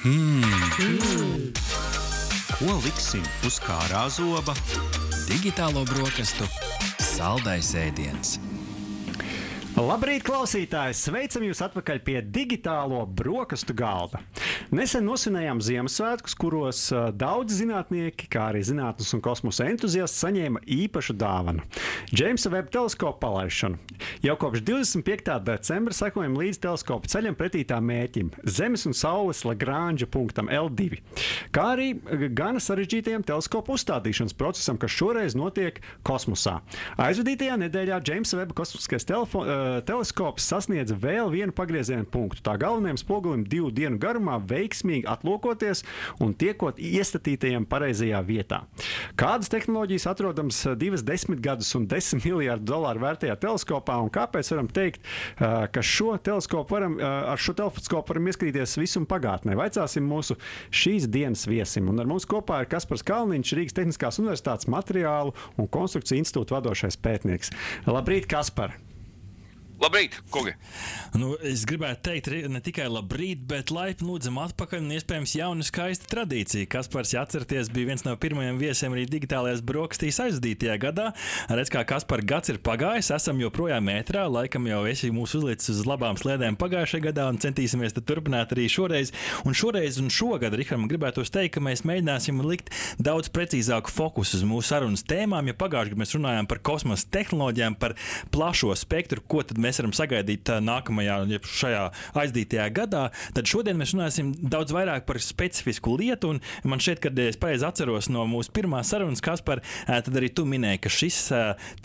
Mm. Ko liksim uz kārā zoba? Digitālo brokastu saldais ēdiens. Labrīt, klausītāji! Sveicam jūs atpakaļ pie digitālo brokastu galda. Nesen nosvinējām Ziemassvētkus, kuros uh, daudzi zinātnieki, kā arī zinātnes un kosmosa entuziasti, saņēma īpašu dāvanu - Džeimsa Webb teleskopu palaišanu. Jau kopš 25. decembra sekojam līdz teleskopu ceļam pretī tā mērķim - Zemes un Saules Lagrange punktam L2, kā arī gana sarežģītajam teleskopu uzstādīšanas procesam, kas šoreiz notiek kosmosā. Aizvadītajā nedēļā Džeimsa Webb kosmiskais telefons teleskops sasniedza vēl vienu pagrieziena punktu. Tā galvenajam spogulim divu dienu garumā veiksmīgi atlokoties un tiekot iestatītajiem pareizajā vietā. Kādas tehnoloģijas atrodamas divas desmitgadus un desmit miljardu dolāru vērtajā teleskopā, un kāpēc varam teikt, ka šo varam, ar šo teleskopu varam ieskatīties visum pagātnē? Vaicāsim mūsu šīs dienas viesim. Un ar mums kopā ir Kaspars Kalniņš, Rīgas Tehniskās Universitātes materiālu un konstrukciju institūta vadošais pētnieks. Labrīt, Kaspar! Labrīt, Kungi! Nu, es gribētu teikt, ne tikai labrīt, bet laipni lūdzam atpakaļ un iespējams jaunu skaistu tradīciju. Kaspars, ja atceraties, bija viens no pirmajiem viesiem arī digitālajās brokastīs aizdītajā gadā. Redz, kā Kaspar gads ir pagājis, esam joprojām metrā, laikam jau esi mūs uzlicis uz labām sliedēm pagājušajā gadā un centīsimies turpināt arī šoreiz. Un šoreiz un šogad, Rihard, gribētos teikt, ka mēs mēģināsim likt daudz precīzāku fokusu uz mūsu sarunas tēmām, jo pagājušajā gadā mēs runājām par kosmosa tehnoloģijām, par plašo spektru, ko tad mēs mēs varam sagaidīt nākamajā, ja šajā aizdītajā gadā, tad šodien mēs runāsim daudz vairāk par specifisku lietu. Man šķiet, ka es pareizi atceros no mūsu pirmās sarunas, kas par tad arī tu minēji, ka šis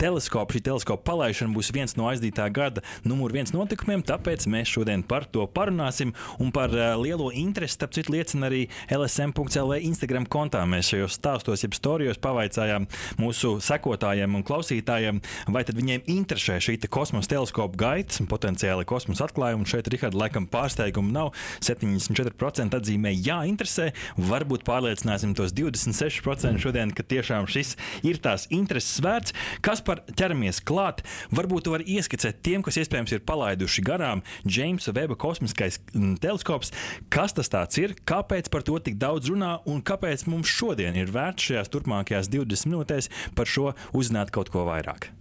teleskops, šī teleskopa palaišana būs viens no aizdītā gada numur viens notikumiem. Tāpēc mēs šodien par to parunāsim un par lielo interesi, starp citu, liecina arī LSM.CLV Instagram kontā. Mēs šajos stāstos, jeb storijos pavaicājām mūsu sekotājiem un klausītājiem, vai tad viņiem interesē šī kosmosa teleskopa gaitas un potenciāli kosmosa atklājumi. Šeit, Rihards, laikam pārsteigumu nav. 74% atzīmē, jā, interesē. Varbūt pārliecināsim tos 26% šodien, ka tiešām šis ir tās intereses vērts. Kas par ķeramies klāt? Varbūt tu vari ieskicēt tiem, kas iespējams ir palaiduši garām Džeimsa Veba kosmiskais mm, teleskops. Kas tas ir? Kāpēc par to tik daudz runā un kāpēc mums šodien ir vērts šajās turpmākajās 20 minūtēs par šo uzzināt kaut ko vairāk?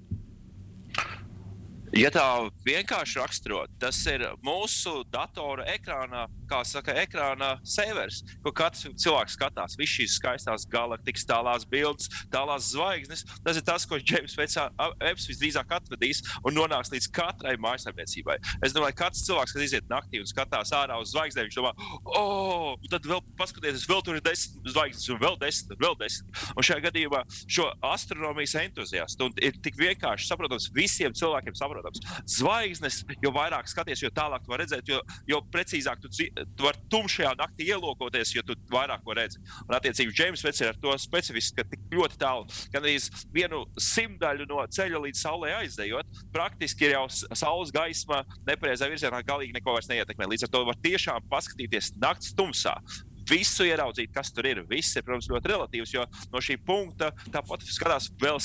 Ja tā vienkārši raksturot, tas ir mūsu datora ekrānā, kā saka, ekrāna severs, ko katrs cilvēks skatās. Visas šīs skaistās galaktikas, tālās bildes, tālās zvaigznes. Tas ir tas, ko Džeims Vebs visdrīzāk atvedīs un nonāks līdz katrai mājsaimniecībai. Es domāju, ka katrs cilvēks, kas iziet naktī un skatās ārā uz zvaigznēm, viņš domā, oh, tad vēl paskatieties, vēl tur ir desmit zvaigznes, un vēl desmit, vēl desmit. Un šajā gadījumā šo astronomijas entuziastu ir tik vienkārši saprotams visiem cilvēkiem saprotams protams, zvaigznes, jo vairāk skaties, jo tālāk tu vari redzēt, jo, jo precīzāk tu, tu vari tumšajā naktī ielūkoties, jo tu vairāk ko redzi. Un, attiecīgi, Džeims Vets ir ar to specifisks, ka tik ļoti tālu, gan arī vienu simtaļu no ceļa līdz saulē aizdejot, praktiski ir jau saules gaisma nepareizā virzienā galīgi neko vairs neietekmē. Līdz ar to var tiešām paskatīties naktas tumsā visu ieraudzīt, kas tur ir. Viss ir, protams, ļoti relatīvs, jo no šī punkta tāpat skatās vēl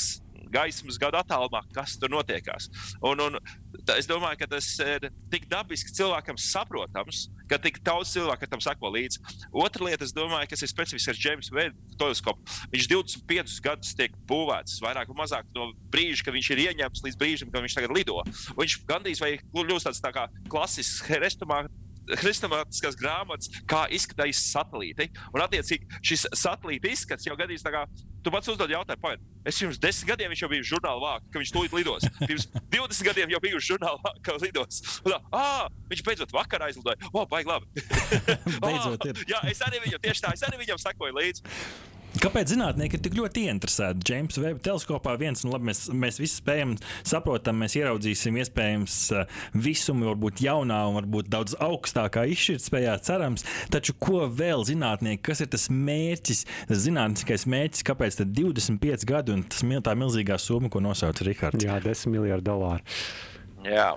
gaismas gadu attālumā, kas tur notiekās. Un, un, tā, es domāju, ka tas ir tik dabiski cilvēkam saprotams, ka tik daudz cilvēku tam sako līdzi. Otra lieta, es domāju, kas ir specifisks ar James Webb teleskopu. Viņš 25 gadus tiek būvēts, vairāk vai mazāk no brīža, kad viņš ir ieņemts līdz brīdim, kad viņš tagad lido. Un viņš gandrīz vai kļūst tāds tā kā klasisks restomāts hristomātiskās grāmatas, kā izskatās satelīti. Un, attiecīgi, šis satelīta izskats jau gadījumā tā kā tu pats uzdod jautājumu, pagaidi. Es pirms desmit gadiem jau bija žurnālā vāka, ka viņš tūlīt lidos. Pirms 20 gadiem jau bija žurnālā vāka, ka lidos. Un tā, ah, viņš beidzot vakarā aizlidoja. O, baigi labi. beidzot ir. jā, es arī viņam tieši tā, es arī viņam sakoju līdzi. Kāpēc zinātnieki ir tik ļoti interesēti? James Webb teleskopā viens, nu, labi, mēs, mēs visi spējam, saprotam, mēs ieraudzīsim iespējams eh, visumu, varbūt jaunā un varbūt daudz augstākā izšķirtspējā, cerams. Taču ko vēl zinātnieki, kas ir tas mērķis, tas zinātniskais mērķis, kāpēc 25 gadi un tas tā milzīgā summa, ko nosauc Rihards? Jā, 10 miljardu dolāru. Jā.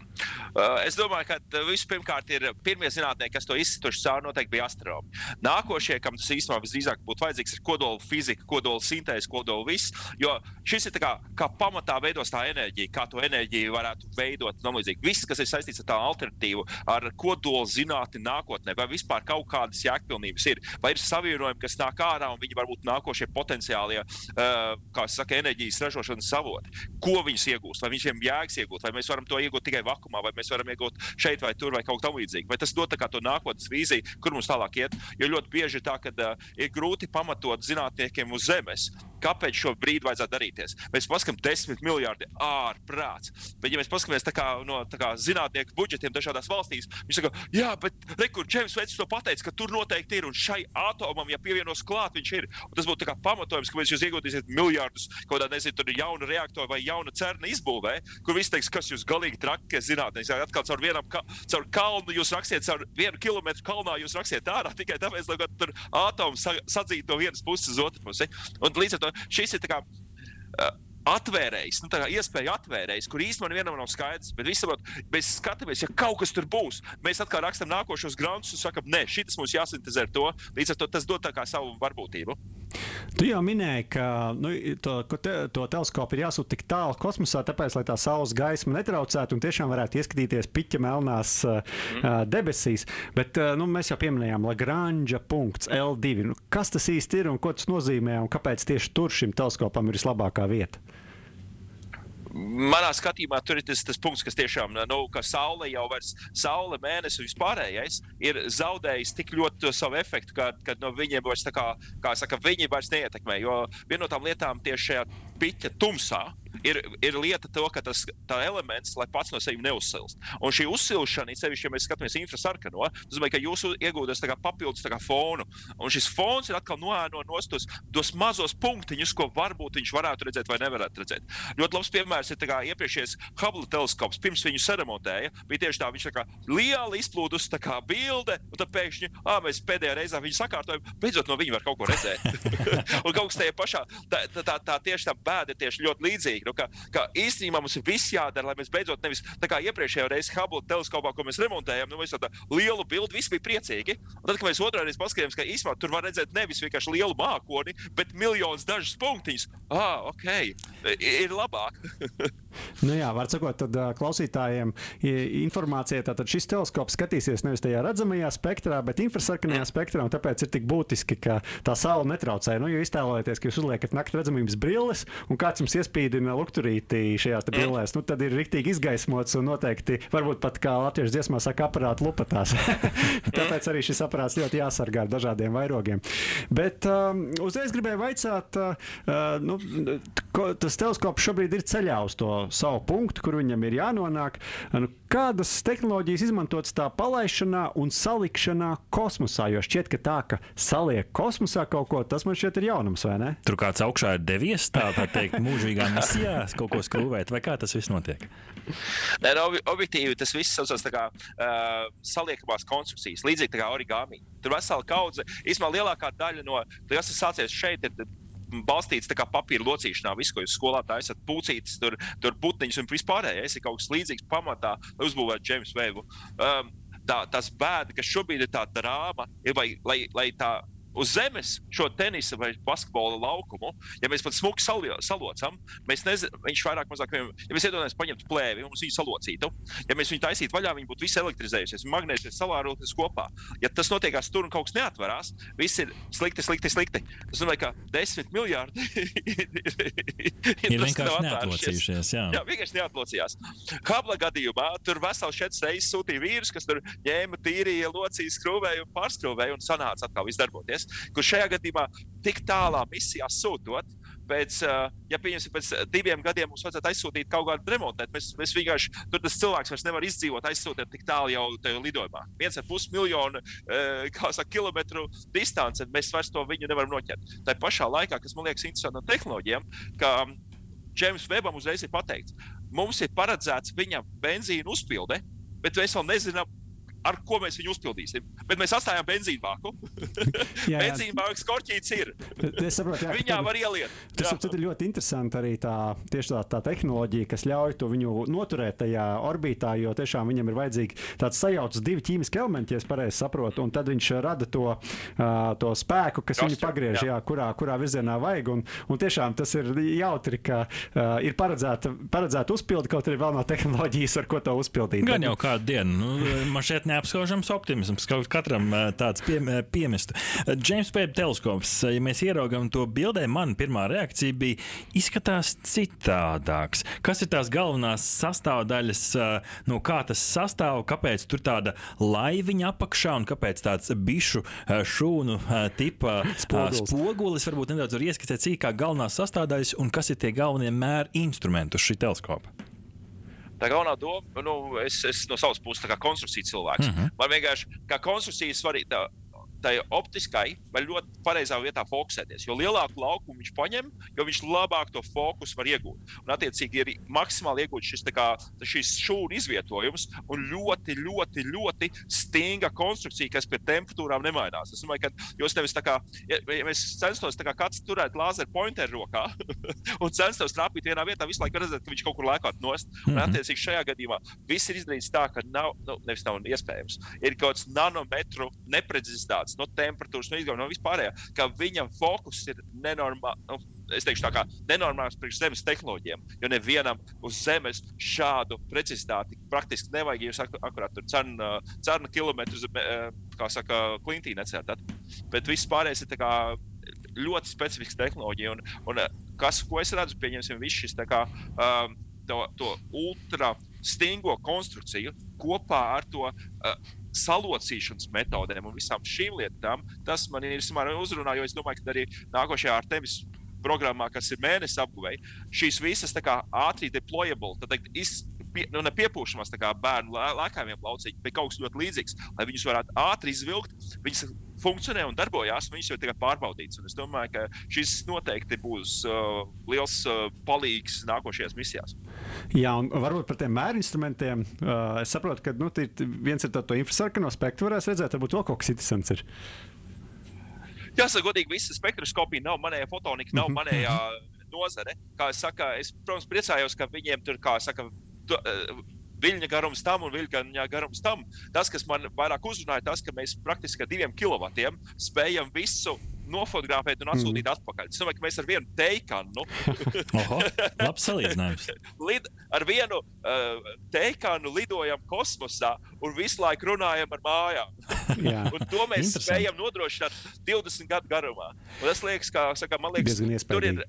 Uh, es domāju, ka uh, vispirmkārt ir pirmie zinātnieki, kas to izsituši cauri, noteikti bija astronomi. Nākošie, kam tas īstenībā visdrīzāk būtu vajadzīgs, ir kodola fizika, kodola sintēze, kodola viss. Jo šis ir kā, kā pamatā veidos tā enerģija, kā to enerģiju varētu veidot. Nomlīdzīgi. Viss, kas ir saistīts ar tā alternatīvu, ar kodola zinātni nākotnē, vai vispār kaut kādas jēgpilnības ir, vai ir savienojumi, kas nāk ārā un viņi varbūt nākošie potenciālie, uh, kā saka, enerģijas ražošanas avoti. Ko viņus iegūst, vai viņiem jēgas iegūt, vai mēs varam to iegūt tikai vakumā, vai mēs varam iegūt šeit vai tur vai kaut kā tamlīdzīga. Vai tas dod to nākotnes vīziju, kur mums tālāk iet? Jo ļoti bieži ir tā, ka uh, ir grūti pamatot zinātniekiem uz Zemes, kāpēc šobrīd vajadzētu darīties. Mēs paskatāmies, desmit miljardi ārprāts. Bet, ja mēs paskatāmies kā, no kā, zinātnieku budžetiem dažādās valstīs, viņi saka, jā, bet rekur, Džeims Veits to pateica, ka tur noteikti ir un šai atomam, ja pievienos klāt, viņš ir. Un tas būtu pamatojums, ka jūs ieguldīsiet miljardus kaut kādā, nezinu, tur ir jauna reaktora vai jauna cerna izbūvē, kur viss teiks, kas jūs galīgi traki zinātnē. Atkal caur vienam ka, caur kalnu jūs rakstiet, caur vienu kilometru kalnā jūs rakstiet ārā tikai tāpēc, lai tur atoms sadzītu no vienas puses uz otru pusi. Un līdz ar to šis ir tā kā. Uh, atvērējis, nu, iespēja atvērējis, kur īstenībā nevienam nav skaidrs. Bet visi saprot, mēs skatāmies, ja kaut kas tur būs. Mēs atkal rakstām nākošos grāmatus un sakām, nē, šis mums jāsintezē ar to. Līdz ar to tas dod savu varbūtību. Tu jau minēji, ka nu, to, te, to teleskopu ir jāsūta tik tālu kosmosā, tāpēc, lai tā saules gaisma netraucētu un tiešām varētu ieskatīties piķa melnās mm. uh, debesīs. Bet uh, nu, mēs jau pieminējām Lagrange punkts L2. Nu, kas tas īsti ir un ko tas nozīmē un kāpēc tieši tur šim teleskopam ir vislabākā vieta? Manā skatījumā tur ir tas, tas punkts, kas tiešām, nu, ka saule jau vairs, saule, mēnesis un vispārējais ir zaudējis tik ļoti savu efektu, ka, ka no viņiem vairs, kā, kā saka, viņi vairs neietekmē. Jo viena no tām lietām tieši šajā piķa tumsā ir, ir lieta to, ka tas elements, lai pats no sevis neuzsilst. Un šī uzsilšana, sevišķi, ja mēs skatāmies infrasarkano, nozīmē, ka jūs iegūstat papildus kā fonu. Un šis fons ir atkal noēno tos, tos mazos punktiņus, ko varbūt viņš varētu redzēt vai nevarētu redzēt. Ļoti labs piemērs ir iepriekšējais Hubble teleskops. Pirms viņu saremontēja, bija tieši tā, viņš tā kā liela izplūdus kā bilde, un tad pēkšņi, ah, mēs pēdējā reizē viņu sakārtojam, beidzot no viņa var kaut ko redzēt. un kaut kas tajā pašā, tā, tā, tā, tā tieši tā bēda ir tieši ļoti līdzīga. Nu, ka, ka īstenībā mums ir viss jādara, lai mēs beidzot nevis tā kā iepriekšējā reizē Hubble teleskopā, ko mēs remontējām, nu, mēs tādu lielu bildi, visi bija priecīgi. Un tad, kad mēs otrā reizē paskatījāmies, ka īstenībā tur var redzēt nevis vienkārši lielu mākoni, bet miljonus dažus punktiņus. Ah, ok, ir labāk. nu jā, var sakot, tad klausītājiem informācija, tātad šis teleskops skatīsies nevis tajā redzamajā spektrā, bet infrasarkanajā spektrā, un tāpēc ir tik būtiski, ka tā saule netraucē. Nu, jo iztēlojieties, ka jūs uzliekat naktas redzamības brilles, un kāds jums iespīdina lukturītī šajās brillēs, nu tad ir riktīgi izgaismots un noteikti, varbūt pat kā latviešu dziesmā saka, aparāta lupatās. tāpēc arī šis aparāts ļoti jāsargā ar dažādiem vairogiem. Bet um, uzreiz gribēju vaicāt, uh, nu, tas teleskops šobrīd ir ceļā uz to savu punktu, kur viņam ir jānonāk. Nu, kādas tehnoloģijas izmantotas tā palaišanā un salikšanā kosmosā? Jo šķiet, ka tā, ka saliek kosmosā kaut ko, tas man šķiet ir jaunums, vai ne? Tur kāds augšā ir devies, tā, tā teikt, mūžīgā misijā kaut ko skrūvēt, vai kā tas viss notiek? Nē, no, objektīvi tas viss saucās kā uh, saliekamās konstrukcijas, līdzīgi kā origami. Tur vesela kaudze, īstenībā lielākā daļa no tas, kas sācies šeit, ir balstīts papīra locīšanā. Viss, ko jūs skolā taisat, pucītas, tur, tur putniņus un vispārējais ir kaut kas līdzīgs pamatā, lai uzbūvētu James Webb. Um, tā, tas bēda, ka šobrīd ir tā drāma, ir, vai, lai, lai tā uz zemes šo tenisa vai basketbola laukumu, ja mēs pat smuki salocam, mēs nezinām, viņš vairāk mazāk, ja mēs iedomājamies paņemt plēvi un mums viņu salocītu, ja mēs viņu taisītu vaļā, viņi būtu visi elektrизējušies, magnēsies, salāroties kopā. Ja tas notiekās tur un kaut kas neatverās, viss ir slikti, slikti, slikti. Tas nozīmē, ka desmit miljardi ir vienkārši neatlocījušies. Jā. jā, vienkārši neatlocījās. Kabla gadījumā tur vesels četras reizes sūtīja vīrus, kas tur ņēma, tīrīja, locīja, skrūvēja un pārskrūvēja un sanāca atkal viss darboties misijas, kur šajā gadījumā tik tālā misijā sūtot. Pēc, ja pieņemsim, pēc diviem gadiem mums vajadzētu aizsūtīt kaut kādu remontu, mēs, mēs vienkārši tur tas cilvēks vairs nevar izdzīvot, aizsūtīt tik tālu jau tajā lidojumā. viens ar pus miljonu saka, kilometru distance, mēs vairs to viņu nevaram noķert. Tā pašā laikā, kas man liekas interesanti no tehnoloģiem, ka Džeims Webam uzreiz ir pateikts, mums ir paredzēts viņam benzīna uzpilde, bet mēs vēl nezinām, ar ko mēs viņu uzpildīsim. Bet mēs atstājām benzīnu bāku. benzīna bāks korķīts ir. Es saprotu, jā, Viņā var ieliet. Tas ir ļoti interesanti arī tā, tieši tā, tā tehnoloģija, kas ļauj to viņu noturēt tajā orbītā, jo tiešām viņam ir vajadzīgi tāds sajaucas divi ķīmiski elementi, ja es pareizi saprotu, un tad viņš rada to, uh, to spēku, kas viņu pagriež, jā. Jā, kurā, kurā virzienā vajag. Un, un tiešām tas ir jautri, ka uh, ir paredzēta, paredzēta uzpildi, kaut arī vēl nav tehnoloģijas, ar ko to uzpildīt. Gan jau kādu dienu. Nu, man šeit neapskaužams optimisms, kaut katram tāds pie, piemestu. James Webb teleskops, ja mēs ieraugam to bildē, man pirmā reakcija bija, izskatās citādāks. Kas ir tās galvenās sastāvdaļas, no kā tas sastāv, kāpēc tur tāda laiviņa apakšā un kāpēc tāds bišu šūnu tipa spogulis. spogulis varbūt nedaudz var ieskicēt cīkāk galvenās sastāvdaļas un kas ir tie galvenie mēri instrumenti uz šī teleskopa. Tā galvenā doma, nu, es, es no savas puses, kā konstrukcijas cilvēks, mm -hmm. man vienkārši kā konstrukcijas svarīga tai optiskai var ļoti pareizā vietā fokusēties. Jo lielāku laukumu viņš paņem, jo viņš labāk to fokusu var iegūt. Un, attiecīgi, ir maksimāli iegūts šis, kā, šis šūnu izvietojums un ļoti, ļoti, ļoti stinga konstrukcija, kas pie temperatūrām nemainās. Es domāju, ka jūs nevis tā kā, ja mēs censtos kā kāds turēt lāzeru pointeru rokā un censtos trāpīt vienā vietā, visu laiku redzēt, ka viņš kaut kur lēkāt nost. Un, mhm. attiecīgi, šajā gadījumā viss ir izdarīts tā, ka nav, nu, nevis nav iespējams. Ir kaut kāds nanometru neprecizitāts no temperatūras, no izgauma, no vispārējā, ka viņa fokus ir nenormāls. Nu, es teikšu, tā kā nenormāls priekš zemes tehnoloģiem, jo nevienam uz zemes šādu precizitāti praktiski nevajag. Jūs akurāt tur cerna, cerna kilometrus, kā saka, klintī necētat. Bet viss pārējais ir ļoti specifisks tehnoloģija. Un, un kas, ko es redzu, pieņemsim, viss šis kā, um, to, to ultra stingro konstrukciju kopā ar to uh, salocīšanas metodēm un visām šīm lietām, tas man ir smagi uzrunā, jo es domāju, ka arī nākošajā ar tevis programmā, kas ir mēnesis apguvei, šīs visas ātri deployable, tad teikt, iz, pie, nu, nepiepūšamās bērnu lēkājumiem lauciņi, bet kaut kas ļoti līdzīgs, lai viņus varētu ātri izvilkt. Viņas funkcionē un darbojās, viņas jau ir pārbaudītas. Un es domāju, ka šis noteikti būs uh, liels uh, palīgs nākošajās misijās. Jā, un varbūt par tiem mēru instrumentiem. Uh, es saprotu, ka nu, viens ir to infrasarkano spektru, varēs redzēt, varbūt vēl kaut kas interesants. Ir. Jāsaka, godīgi, visa spektroskopija nav manējā fotonika, nav mhm. manējā nozare. Kā es saku, es, protams, priecājos, ka viņiem tur, kā saka, tu, uh, viļņa garums tam un viļņa garums tam. Tas, kas man vairāk uzrunāja, tas, ka mēs praktiski ar diviem kilovatiem spējam visu nofotografēt un atsūtīt mm. atpakaļ. Es domāju, ka mēs ar vienu teikanu, Oho, labs salīdzinājums. Lid, ar vienu uh, teikanu lidojam kosmosā un visu laiku runājam ar mājām. un to mēs spējam nodrošināt 20 gadu garumā. Un tas liekas, kā saka, man liekas, tur ir.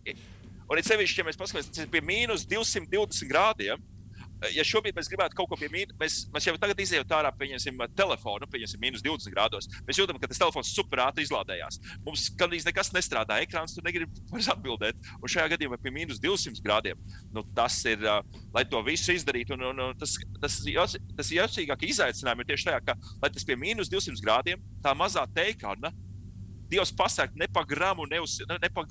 Un it sevišķi, ja mēs paskatāmies pie mīnus 220 grādiem, ja šobrīd mēs gribētu kaut ko pie mīnus, mēs, mēs jau tagad izējām ārā, pieņemsim, telefonu, pieņemsim, minus 20 grādos. Mēs jūtam, ka tas telefons super ātri izlādējās. Mums gandrīz nekas nestrādā, ekrāns tur negrib vairs atbildēt. Un šajā gadījumā pie minus 200 grādiem nu, tas ir, uh, lai to visu izdarītu. Un, un, un tas, tas, tas jāsīgākie izaicinājumi ir tieši tajā, ka, lai tas pie minus 200 grādiem, tā mazā teikana, Dievs pasakā ne pa gramu, ne, uz, ne pa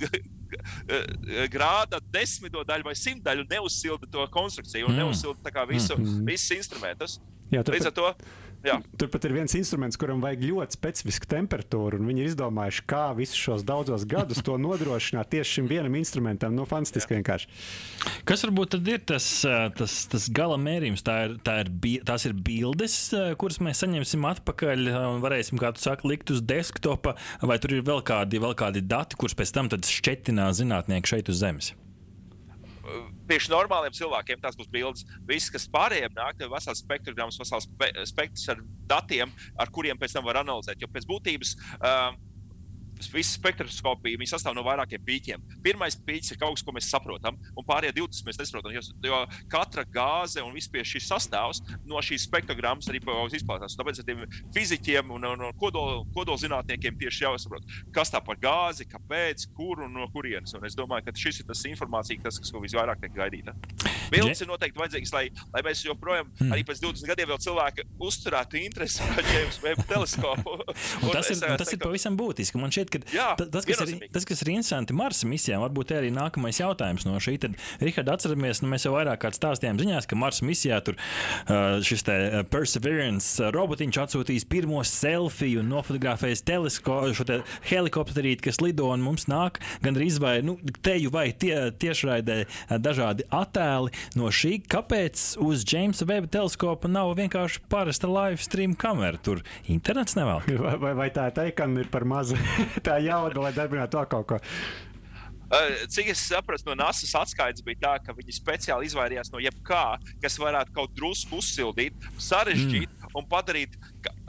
grāda desmito daļu vai simtdaļu neuzsilda to konstrukciju un mm. neuzsilda visu, mm -hmm. visus instrumentus. Jā, Līdz ar to Jā. Tur pat ir viens instruments, kuram vajag ļoti specifisku temperatūru, un viņi ir izdomājuši, kā visus šos daudzos gadus to nodrošināt tieši šim vienam instrumentam. Nu, fantastiski vienkārši. Kas varbūt ir tas, tas, tas gala mērījums? Tā ir, tā ir, tās ir bildes, kuras mēs saņemsim atpakaļ un varēsim, kā tu saki, likt uz desktopa, vai tur ir vēl kādi, vēl kādi dati, kurus pēc tam šķetinās zinātnieki šeit uz Zemes? Priekš normāliem cilvēkiem tas būs bildes. Viss, kas pārējiem nāk, ir vesels spektrograms, vesels spe spektrs ar datiem, ar kuriem pēc tam var analizēt. Jo pēc būtības uh, visa spektroskopija sastāv no vairākiem pīķiem. Pirmais pīķis ir kaut kas, ko mēs saprotam, un pārējie 20 mēs nesaprotam. Jo, jo katra gāze un vispār šis sastāvs no šīs spektrogrammas arī izplatās. Tāpēc ar tiem fizikiem un, un, un kodol, kodolzinātniekiem tieši jāsaprot, kas tā par gāzi, kāpēc, kur un no kurienes. Un es domāju, ka šis ir tas informācija, tas, kas visvairāk tiek gaidīta. Bildes ir noteikti vajadzīgas, lai, lai mēs joprojām, hmm. arī pēc 20 gadiem, vēl cilvēki uzturētu interesi par James Webb teleskopu. tas ir, tas ir pavisam būtiski. Man šķiet, ka jā, tas, kas ir, tas, kas ir interesanti Marsa misijā, misijām. Varbūt arī nākamais jautājums no šī. Tad, Rihard, atceramies, nu, mēs jau vairāk kārt stāstījām ziņās, ka Mars misijā tur šis te Perseverance robotiņš atsūtīs pirmo selfiju un nofotografēs teleskopu, šo te helikopterīti, kas lido un mums nāk gandrīz vai nu, teju vai tie, tiešraidē dažādi attēli no šī. Kāpēc uz Jamesa Weba teleskopa nav vienkārši parasta live stream kamera? Tur internets nevēl. Vai, vai, vai tā teikam ir par mazu tā jauda, lai darbinātu to kaut ko? Cik es sapratu, no NASA atskaites bija tā, ka viņi speciāli izvairījās no jebkā, kas varētu kaut drusku uzsildīt, sarežģīt mm. un padarīt.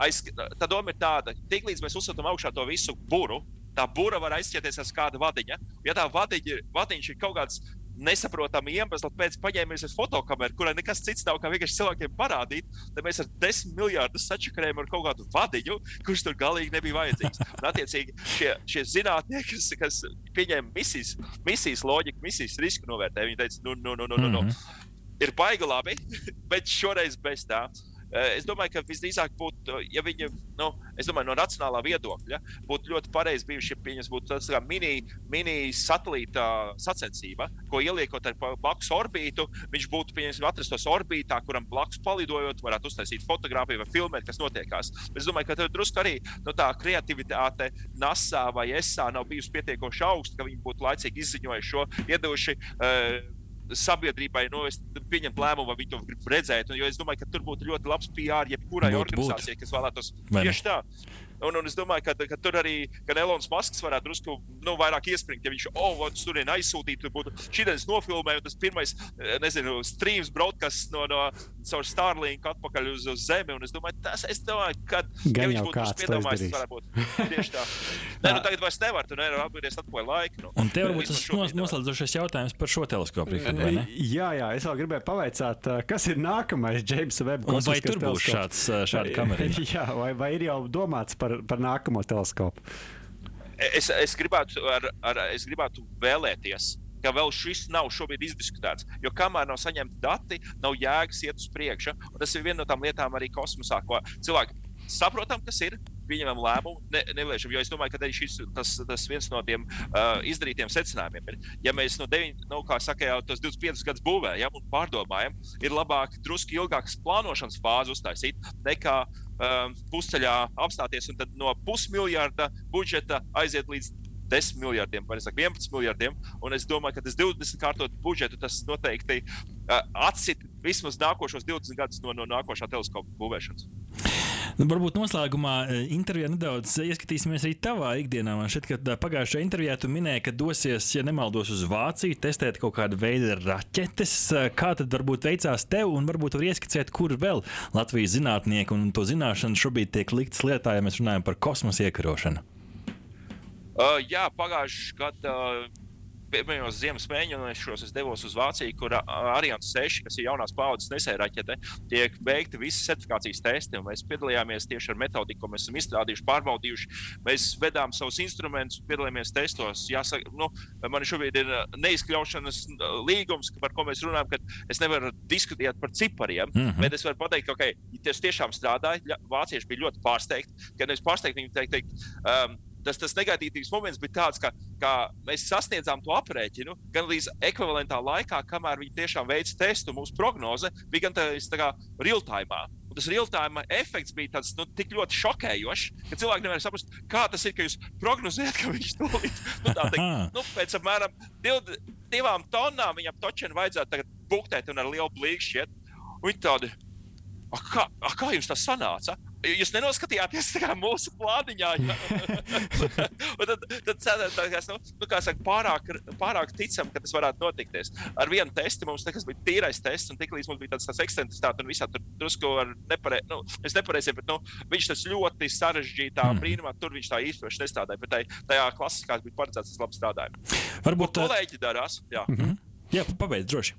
Aiz, tā doma ir tāda, ka tiklīdz mēs uzsūtām augšā to visu buru, tā būra var aizķerties ar kādu vadiņu. Ja tā vadiņa, vadiņš ir kaut kāds nesaprotamu iemeslu pēc paņēmies fotokameru, kurai nekas cits nav kā vienkārši cilvēkiem parādīt, tad mēs ar desmit miljardus sačakarējam ar kaut kādu vadiņu, kurš tur galīgi nebija vajadzīgs. Un, attiecīgi, šie, šie zinātnieki, kas, kas pieņēma misijas, misijas loģiku, misijas risku novērtējumu, viņi teica, nu, nu, nu, nu, nu, nu. Mm -hmm. ir baigi labi, bet šoreiz bez tā. Eh, es domāju, ka visdrīzāk būtu, ja viņi, nu, es domāju, no racionālā viedokļa, būtu ļoti pareizi bijuši, ja viņas būtu tāds kā mini, mini sacensība, ko ieliekot ar blakus orbītu, viņš būtu, pieņemsim, atrastos orbītā, kuram blakus palidojot, varētu uztaisīt fotografiju vai filmēt, kas notiekās. Es domāju, ka tur drusku arī nu, tā kreativitāte NASA vai ESA nav bijusi pietiekoši augsta, ka viņi būtu laicīgi izziņojuši šo, iedevuši. Uh, sabiedrībai nu, pieņemt lēmumu, vai viņi to grib redzēt. Un, jo es domāju, ka tur būtu ļoti labs PR jebkurai organizācijai, kas vēlētos tieši tā. Un, un es domāju, ka, ka tur arī gan Elonas Masks varētu drusku nu, vairāk iespringt, ja viņš oh, tur aizsūtītu, būtu šī nofilmē, un tas pirmais, eh, nezinu, streams, broadcasts no, no caur Starlink atpakaļ uz, uz Zemi. Un es domāju, tas, es domāju, ka, ja viņš būtu piedomājis, tas varētu būt tieši tā. Nē, nu, tagad vairs nevar, tu nevari atgriezties atpakaļ laika. Nu. Un tev varbūt tas nos, noslēdzošais jautājums par šo teleskopu. Jā, jā, es vēl gribēju pavaicāt, kas ir nākamais James Webb Vai tur būs šāds, šāda kamera? jā, vai, vai ir jau domāts par, par nākamo teleskopu? Es, es, gribētu, ar, ar, es gribētu vēlēties, ka vēl šis nav šobrīd izdiskutēts. Jo kamēr nav saņemti dati, nav jēgas iet uz priekšu. Tas ir viena no tām lietām arī kosmosā, ko cilvēki saprotam, kas ir pieņemam lēmumu, ne, neliešam. Jo es domāju, ka arī šis tas, tas viens no tiem uh, izdarītiem secinājumiem ir, ja mēs no 9, nu, kā saka, jau tos 25 gadus būvējam un pārdomājam, ir labāk drusku ilgākas plānošanas fāzi uztaisīt nekā um, pusceļā apstāties un no pusmiljarda budžeta aiziet līdz 10 miljardiem, vai saka, 11 miljardiem. Un es domāju, ka tas 20 kārtot budžetu, tas noteikti uh, atsit vismaz nākošos 20 gadus no, no nākošā teleskopa būvēšanas. Nu, varbūt noslēgumā e, intervijā nedaudz ieskatīsimies arī tavā ikdienā. Man šķiet, ka pagājušajā intervijā tu minēji, ka dosies, ja nemaldos, uz Vāciju, testēt kaut kādu veidu raķetes. E, kā tad varbūt veicās tev, un varbūt var ieskicēt, kur vēl Latvijas zinātnieki un to zināšanu šobrīd tiek liktas lietā, ja mēs runājam par kosmosa iekarošanu? Uh, jā, pagājušajā gadā. Uh pirmajos ziemas mēģinājumos es devos uz Vāciju, kur Ariane 6, kas ir jaunās paudzes nesēja raķete, tiek veikti visi certifikācijas testi. Mēs piedalījāmies tieši ar metodiku, ko mēs esam izstrādājuši, pārbaudījuši. Mēs vedām savus instrumentus, piedalījāmies testos. Jāsaka, nu, man šobrīd ir neizkļaušanas līgums, par ko mēs runājam, ka es nevaru diskutēt par cipariem, mm -hmm. bet es varu pateikt, ka okay, tas tiešām strādāja. Vācieši bija ļoti pārsteigti, ka nevis pārsteigti, viņi teikt, teikt um, tas, tas negatīvs moments bija tāds, ka, ka mēs sasniedzām to aprēķinu gan līdz ekvivalentā laikā, kamēr viņi tiešām veica testu. Mūsu prognoze bija gan tā kā real-time. Tas real-time efekts bija tāds, nu, tik ļoti šokējošs, ka cilvēki nevar saprast, kā tas ir, ka jūs prognozējat, ka viņš to līdz nu, teikt, nu, pēc apmēram div, divām tonnām viņam točiem vajadzētu buktēt un ar lielu blīkšķi iet. Viņi tādi, kā, kā jums tas sanāca? Jūs nenoskatījāties mūsu plāniņā. tad tad cēlās, nu, nu, kā saka, pārāk, pārāk ticam, ka tas varētu notikties. Ar vienu testu mums nekas bija tīrais tests, un tiklīdz mums bija tāds, tāds ekstensitāte un visā tur drusku ar nepareizi, nu, es nepareizi, bet nu, viņš tas ļoti sarežģītā mm. brīnumā, tur viņš tā īpaši nestrādāja, bet tai, tajā klasiskā bija paredzēts, tas labi strādāja. Varbūt Ko kolēģi darās. Jā, mm -hmm. jā pabeidz droši.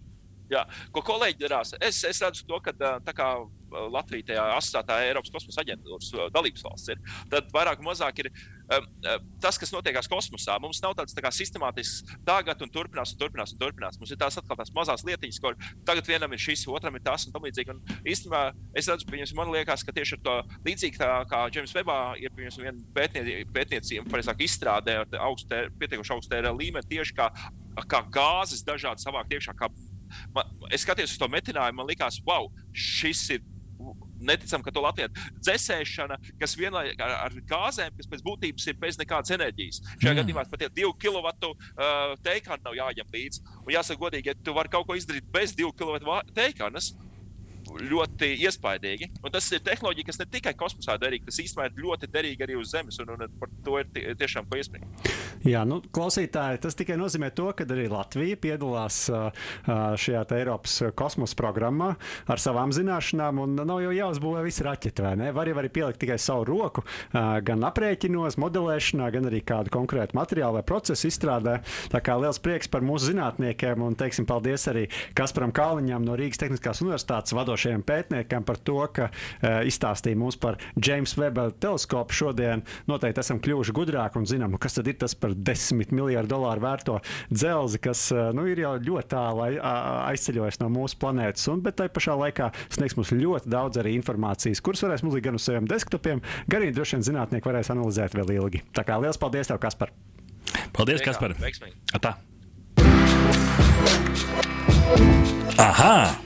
Jā, ko kolēģi darās? Es, es redzu to, ka tā kā Latvija tajā asociētā Eiropas kosmosa aģentūras dalības valsts ir, tad vairāk vai mazāk ir tas, kas notiekās kosmosā. Mums nav tāds tā kā, sistemātisks tagad un turpinās un turpinās un turpinās. Mums ir tās atkal tās mazās lietiņas, kur tagad vienam ir šis, otram ir tas un tam līdzīgi. Un īstenībā es redzu, ka man liekas, ka tieši ar to līdzīgi tā kā Džeims Webā ir viena pētniecība pareizāk izstrādē ar augstu, pietiekuši augstu līmeni tieši kā, kā gāzes dažādi savākt iekšā. Kā, man, es skatījos uz to metinājumu, man likās, wow, šis ir neticam, ka to Latvijas dzēsēšana, kas vienlaicīgi ar, ar gāzēm, kas pēc būtības ir bez nekādas enerģijas. Šajā mm. gadījumā pat ja divu kW uh, teikānu nav jāņem līdzi. Un jāsaka, godīgi, ja tu vari kaut ko izdarīt bez divu kW teikānas, ļoti iespaidīgi. Un tas ir tehnoloģija, kas ne tikai kosmosā derīga, tas īstenībā ir ļoti derīga arī uz Zemes, un, un par to ir tiešām ko iespējams. Jā, nu, klausītāji, tas tikai nozīmē to, ka arī Latvija piedalās šajā Eiropas kosmosa programmā ar savām zināšanām, un nav jau jāuzbūvē visi raķeti, vai ne? Var jau arī pielikt tikai savu roku, gan aprēķinos, modelēšanā, gan arī kādu konkrētu materiālu vai procesu izstrādē. Tā kā liels prieks par mūsu zinātniekiem, un teiksim paldies arī Kasparam Kalniņam no Rīgas Tehniskās Universitātes vadošajiem pētniekam par to, ka izstāstīja mums par James Webb teleskopu šodien. Noteikti esam kļuvuši gudrāki un zinām, kas tad ir tas par desmit miljardu dolāru vērto dzelzi, kas nu, ir jau ļoti tālu aizceļojis no mūsu planētas, un, bet tai pašā laikā sniegs mums ļoti daudz arī informācijas, kuras varēs mums gan uz saviem desktopiem, gan arī droši vien zinātnieki varēs analizēt vēl ilgi. Tā kā liels paldies tev, Kaspar! Paldies, Kaspar! Aha!